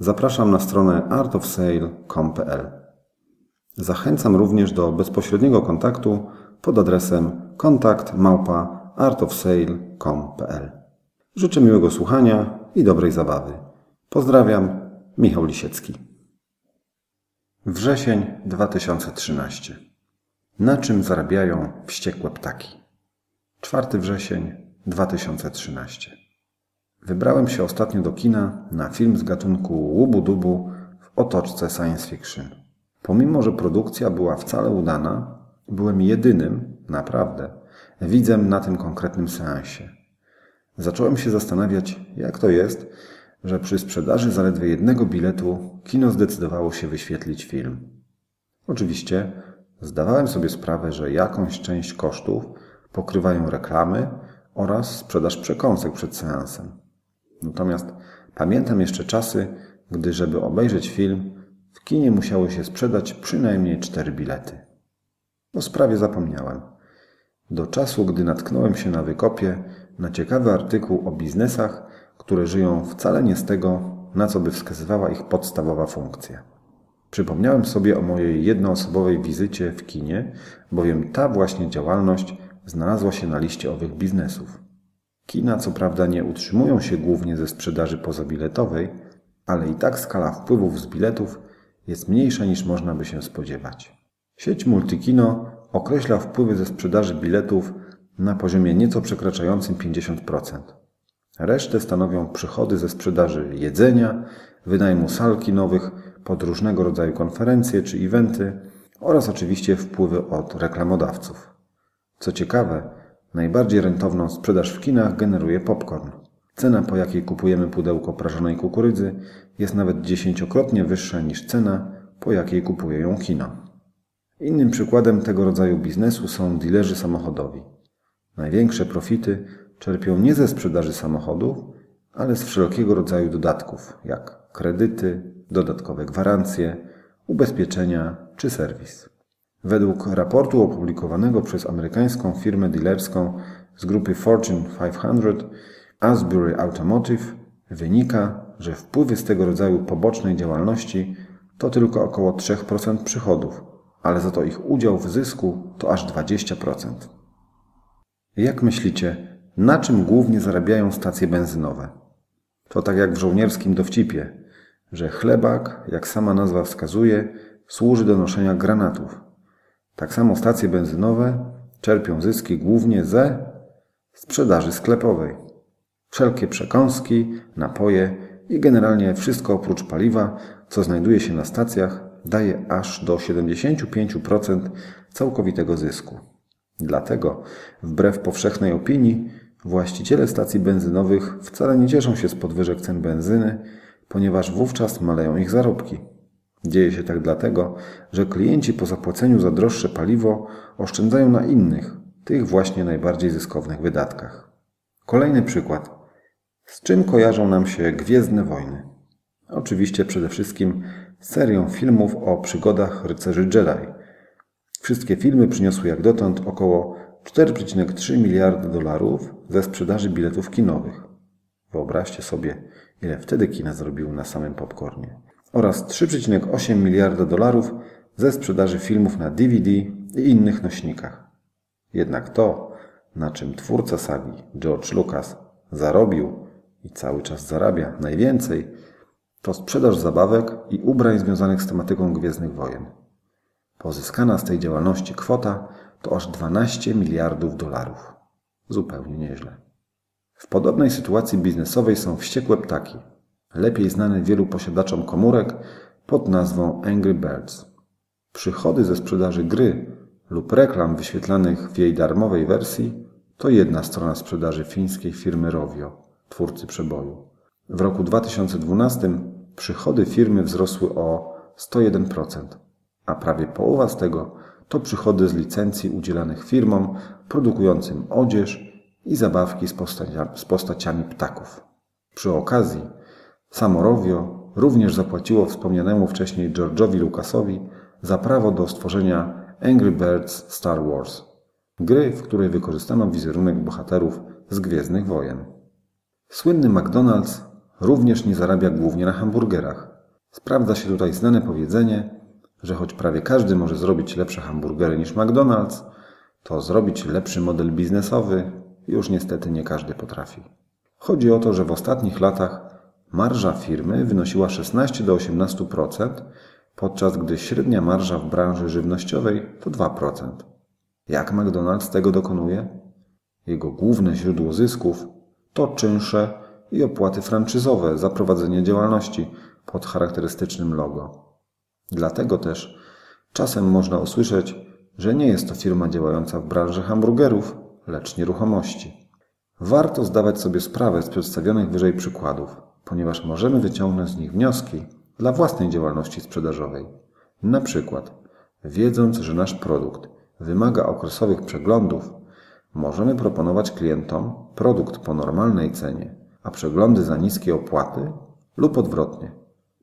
zapraszam na stronę artofsale.com.pl. Zachęcam również do bezpośredniego kontaktu pod adresem kontakt małpa artofsale.com.pl. Życzę miłego słuchania i dobrej zabawy. Pozdrawiam, Michał Lisiecki. Wrzesień 2013. Na czym zarabiają wściekłe ptaki? 4 wrzesień 2013. Wybrałem się ostatnio do kina na film z gatunku łubu-dubu w otoczce science fiction. Pomimo, że produkcja była wcale udana, byłem jedynym, naprawdę, widzem na tym konkretnym seansie. Zacząłem się zastanawiać, jak to jest, że przy sprzedaży zaledwie jednego biletu kino zdecydowało się wyświetlić film. Oczywiście zdawałem sobie sprawę, że jakąś część kosztów pokrywają reklamy oraz sprzedaż przekąsek przed seansem. Natomiast pamiętam jeszcze czasy, gdy żeby obejrzeć film, w kinie musiało się sprzedać przynajmniej cztery bilety. O sprawie zapomniałem. Do czasu, gdy natknąłem się na wykopie na ciekawy artykuł o biznesach, które żyją wcale nie z tego, na co by wskazywała ich podstawowa funkcja. Przypomniałem sobie o mojej jednoosobowej wizycie w kinie, bowiem ta właśnie działalność znalazła się na liście owych biznesów. Kina co prawda nie utrzymują się głównie ze sprzedaży pozabiletowej, ale i tak skala wpływów z biletów jest mniejsza niż można by się spodziewać. Sieć Multikino określa wpływy ze sprzedaży biletów na poziomie nieco przekraczającym 50%. Resztę stanowią przychody ze sprzedaży jedzenia, wynajmu sal kinowych pod różnego rodzaju konferencje czy eventy oraz oczywiście wpływy od reklamodawców. Co ciekawe, Najbardziej rentowną sprzedaż w kinach generuje popcorn. Cena, po jakiej kupujemy pudełko prażonej kukurydzy, jest nawet dziesięciokrotnie wyższa niż cena, po jakiej kupuje ją kino. Innym przykładem tego rodzaju biznesu są dilerzy samochodowi. Największe profity czerpią nie ze sprzedaży samochodów, ale z wszelkiego rodzaju dodatków, jak kredyty, dodatkowe gwarancje, ubezpieczenia czy serwis. Według raportu opublikowanego przez amerykańską firmę dealerską z grupy Fortune 500 Asbury Automotive wynika, że wpływy z tego rodzaju pobocznej działalności to tylko około 3% przychodów, ale za to ich udział w zysku to aż 20%. Jak myślicie, na czym głównie zarabiają stacje benzynowe? To tak jak w żołnierskim dowcipie, że chlebak, jak sama nazwa wskazuje, służy do noszenia granatów. Tak samo stacje benzynowe czerpią zyski głównie ze sprzedaży sklepowej. Wszelkie przekąski, napoje i generalnie wszystko oprócz paliwa, co znajduje się na stacjach, daje aż do 75% całkowitego zysku. Dlatego, wbrew powszechnej opinii, właściciele stacji benzynowych wcale nie cieszą się z podwyżek cen benzyny, ponieważ wówczas maleją ich zarobki. Dzieje się tak dlatego, że klienci po zapłaceniu za droższe paliwo oszczędzają na innych, tych właśnie najbardziej zyskownych wydatkach. Kolejny przykład. Z czym kojarzą nam się Gwiezdne Wojny? Oczywiście przede wszystkim serią filmów o przygodach rycerzy Jedi. Wszystkie filmy przyniosły jak dotąd około 4,3 miliardy dolarów ze sprzedaży biletów kinowych. Wyobraźcie sobie, ile wtedy kina zrobiły na samym popcornie oraz 3,8 miliarda dolarów ze sprzedaży filmów na DVD i innych nośnikach. Jednak to, na czym twórca sagi George Lucas zarobił i cały czas zarabia najwięcej, to sprzedaż zabawek i ubrań związanych z tematyką Gwiezdnych Wojen. Pozyskana z tej działalności kwota to aż 12 miliardów dolarów. Zupełnie nieźle. W podobnej sytuacji biznesowej są wściekłe ptaki – lepiej znany wielu posiadaczom komórek pod nazwą Angry Birds. Przychody ze sprzedaży gry lub reklam wyświetlanych w jej darmowej wersji to jedna strona sprzedaży fińskiej firmy Rovio, twórcy przeboju. W roku 2012 przychody firmy wzrosły o 101%, a prawie połowa z tego to przychody z licencji udzielanych firmom produkującym odzież i zabawki z, postacia, z postaciami ptaków. Przy okazji Samorovio również zapłaciło wspomnianemu wcześniej George'owi Lucasowi za prawo do stworzenia Angry Birds Star Wars, gry, w której wykorzystano wizerunek bohaterów z Gwiezdnych Wojen. Słynny McDonald's również nie zarabia głównie na hamburgerach. Sprawdza się tutaj znane powiedzenie, że choć prawie każdy może zrobić lepsze hamburgery niż McDonald's, to zrobić lepszy model biznesowy już niestety nie każdy potrafi. Chodzi o to, że w ostatnich latach marża firmy wynosiła 16 do 18%, podczas gdy średnia marża w branży żywnościowej to 2%. Jak McDonald's tego dokonuje? Jego główne źródło zysków to czynsze i opłaty franczyzowe za prowadzenie działalności pod charakterystycznym logo. Dlatego też czasem można usłyszeć, że nie jest to firma działająca w branży hamburgerów, lecz nieruchomości. Warto zdawać sobie sprawę z przedstawionych wyżej przykładów, ponieważ możemy wyciągnąć z nich wnioski dla własnej działalności sprzedażowej. Na przykład, wiedząc, że nasz produkt wymaga okresowych przeglądów, możemy proponować klientom produkt po normalnej cenie, a przeglądy za niskie opłaty lub odwrotnie.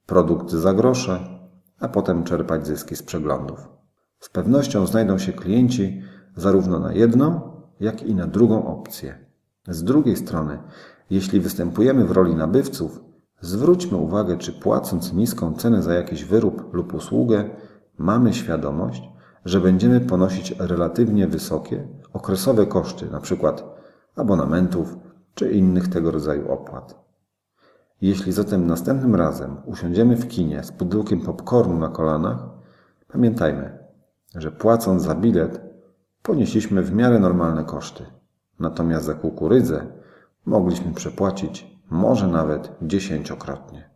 Produkt za grosze, a potem czerpać zyski z przeglądów. Z pewnością znajdą się klienci zarówno na jedną, jak i na drugą opcję. Z drugiej strony, jeśli występujemy w roli nabywców, zwróćmy uwagę, czy płacąc niską cenę za jakiś wyrób lub usługę, mamy świadomość, że będziemy ponosić relatywnie wysokie, okresowe koszty, np. abonamentów czy innych tego rodzaju opłat. Jeśli zatem następnym razem usiądziemy w kinie z pudełkiem popcornu na kolanach, pamiętajmy, że płacąc za bilet ponieśliśmy w miarę normalne koszty. Natomiast za kukurydzę mogliśmy przepłacić może nawet dziesięciokrotnie.